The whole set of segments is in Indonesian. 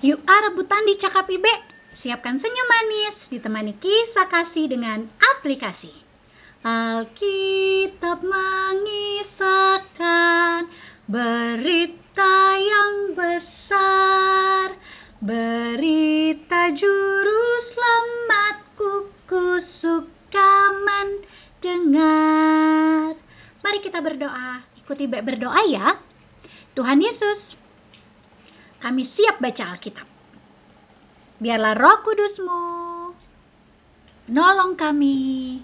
Yuk ah rebutan di Cakap Ibe. Siapkan senyum manis, ditemani kisah kasih dengan aplikasi. Alkitab mengisahkan berita yang besar, berita juru selamatku ku suka mendengar. Mari kita berdoa. Ikuti berdoa ya. Tuhan Yesus, kami siap baca Alkitab. Biarlah roh kudusmu menolong kami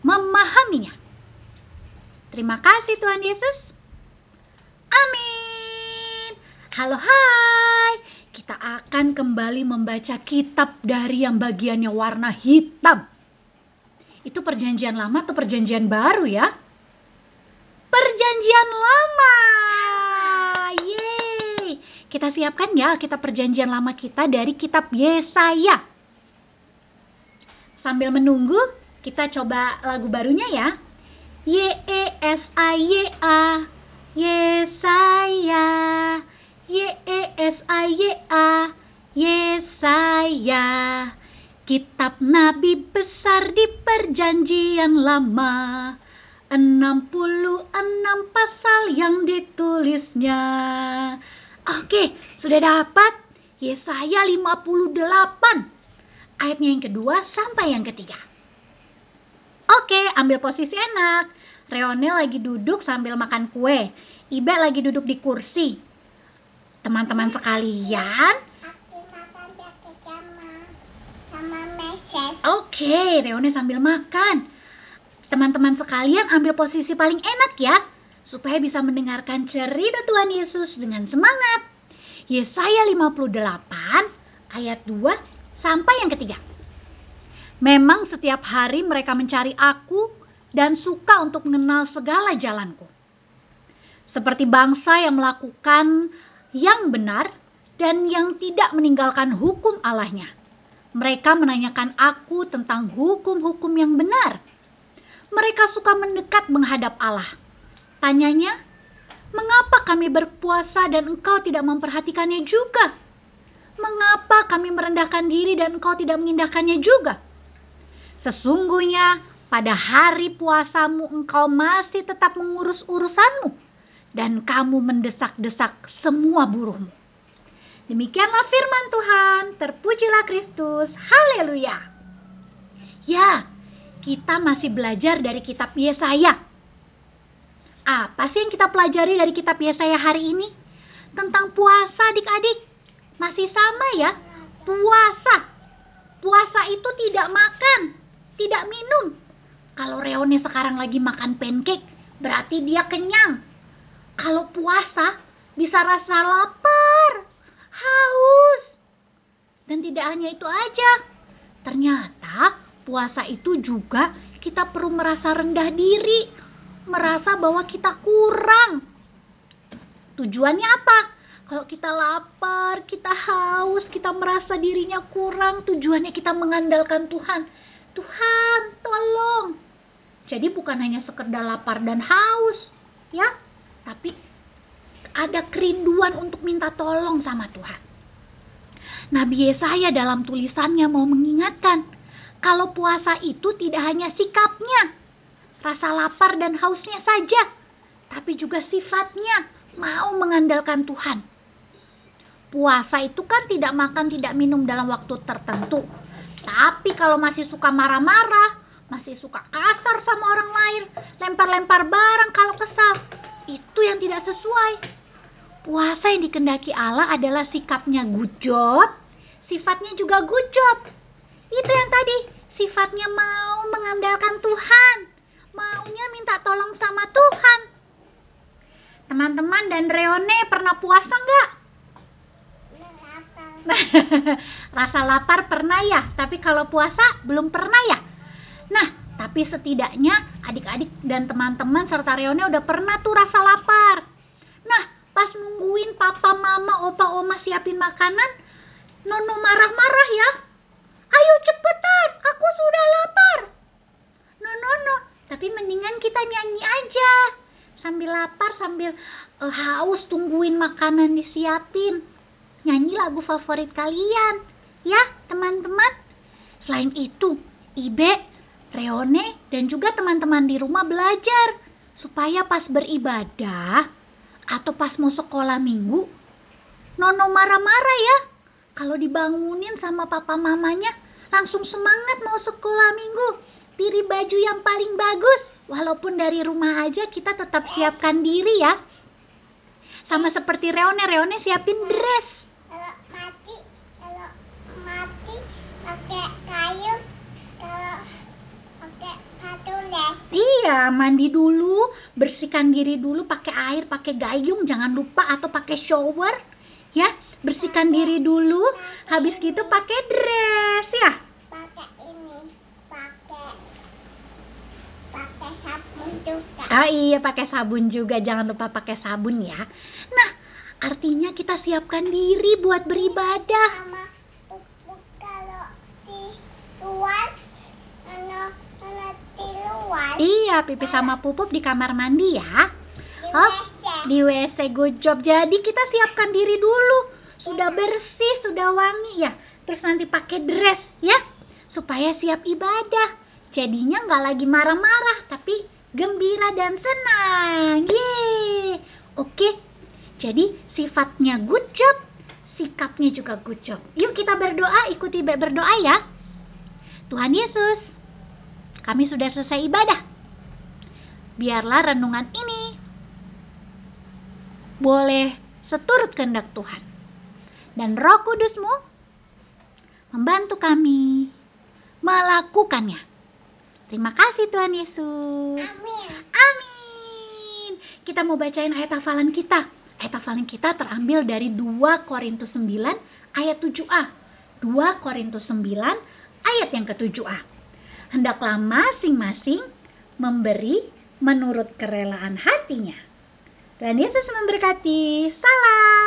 memahaminya. Terima kasih Tuhan Yesus. Amin. Halo hai. Kita akan kembali membaca kitab dari yang bagiannya warna hitam. Itu perjanjian lama atau perjanjian baru ya? Perjanjian lama. Kita siapkan ya kita perjanjian lama kita dari kitab Yesaya. Sambil menunggu, kita coba lagu barunya ya. Y E S A Y A Yesaya Y E S A Y A Yesaya Kitab Nabi besar di perjanjian lama 66 pasal yang ditulisnya Oke, sudah dapat Yesaya 58 ayatnya yang kedua sampai yang ketiga. Oke, ambil posisi enak. Reone lagi duduk sambil makan kue. Ibe lagi duduk di kursi. Teman-teman sekalian. Oke, Reone sambil makan. Teman-teman sekalian ambil posisi paling enak ya supaya bisa mendengarkan cerita Tuhan Yesus dengan semangat. Yesaya 58 ayat 2 sampai yang ketiga. Memang setiap hari mereka mencari aku dan suka untuk mengenal segala jalanku. Seperti bangsa yang melakukan yang benar dan yang tidak meninggalkan hukum Allahnya. Mereka menanyakan aku tentang hukum-hukum yang benar. Mereka suka mendekat menghadap Allah Tanyanya, mengapa kami berpuasa dan engkau tidak memperhatikannya juga? Mengapa kami merendahkan diri dan engkau tidak mengindahkannya juga? Sesungguhnya pada hari puasamu engkau masih tetap mengurus urusanmu dan kamu mendesak-desak semua buruhmu. Demikianlah firman Tuhan, terpujilah Kristus, haleluya. Ya, kita masih belajar dari kitab Yesaya apa sih yang kita pelajari dari kitab Yesaya hari ini? Tentang puasa adik-adik. Masih sama ya? Puasa. Puasa itu tidak makan, tidak minum. Kalau Reone sekarang lagi makan pancake, berarti dia kenyang. Kalau puasa, bisa rasa lapar, haus. Dan tidak hanya itu aja. Ternyata puasa itu juga kita perlu merasa rendah diri merasa bahwa kita kurang. Tujuannya apa? Kalau kita lapar, kita haus, kita merasa dirinya kurang, tujuannya kita mengandalkan Tuhan. Tuhan, tolong. Jadi bukan hanya sekedar lapar dan haus, ya, tapi ada kerinduan untuk minta tolong sama Tuhan. Nabi Yesaya dalam tulisannya mau mengingatkan kalau puasa itu tidak hanya sikapnya, rasa lapar dan hausnya saja, tapi juga sifatnya mau mengandalkan Tuhan. Puasa itu kan tidak makan, tidak minum dalam waktu tertentu. Tapi kalau masih suka marah-marah, masih suka kasar sama orang lain, lempar-lempar barang kalau kesal, itu yang tidak sesuai. Puasa yang dikendaki Allah adalah sikapnya gujot, sifatnya juga gujot. Itu yang tadi, sifatnya mau mengandalkan Tuhan maunya minta tolong sama Tuhan. Teman-teman dan Reone pernah puasa nggak? Rasa lapar pernah ya, tapi kalau puasa belum pernah ya. Nah, tapi setidaknya adik-adik dan teman-teman serta Reone udah pernah tuh rasa lapar. Nah, pas nungguin papa, mama, opa, oma siapin makanan, Nono marah-marah ya. Ayo cepetan, aku sudah lapar. Tapi mendingan kita nyanyi aja sambil lapar sambil uh, haus tungguin makanan disiapin nyanyilah lagu favorit kalian. Ya, teman-teman. Selain itu, Ibe, Reone, dan juga teman-teman di rumah belajar supaya pas beribadah atau pas mau sekolah minggu, Nono marah-marah ya. Kalau dibangunin sama papa mamanya, langsung semangat mau sekolah minggu. Pilih baju yang paling bagus. Walaupun dari rumah aja kita tetap siapkan diri ya. Sama seperti Reone, Reone siapin dress. Kalau mati, kalau mati pakai kayu, kalau pakai batu deh. Iya, mandi dulu, bersihkan diri dulu pakai air, pakai gayung, jangan lupa atau pakai shower. Ya, bersihkan diri dulu, habis gitu pakai dress ya. Pakai ini, pakai pakai sabun juga. Oh iya, pakai sabun juga, jangan lupa pakai sabun ya. Nah, artinya kita siapkan diri buat beribadah. Sama pupuk kalau di luar, kalau kalau di luar. Iya, pipi sama pupuk di kamar mandi ya. Oh, di WC good job. Jadi kita siapkan diri dulu. Sudah bersih, sudah wangi ya. Terus nanti pakai dress ya. Supaya siap ibadah. Jadinya nggak lagi marah-marah, tapi gembira dan senang. Yeay. Oke. Jadi sifatnya good job, sikapnya juga good job. Yuk kita berdoa, ikuti Be berdoa ya. Tuhan Yesus, kami sudah selesai ibadah. Biarlah renungan ini boleh seturut kehendak Tuhan. Dan roh kudusmu membantu kami melakukannya. Terima kasih Tuhan Yesus. Amin. Amin. Kita mau bacain ayat hafalan kita. Ayat hafalan kita terambil dari 2 Korintus 9 ayat 7a. 2 Korintus 9 ayat yang ke-7a. Hendaklah masing-masing memberi menurut kerelaan hatinya. Tuhan Yesus memberkati. Salam.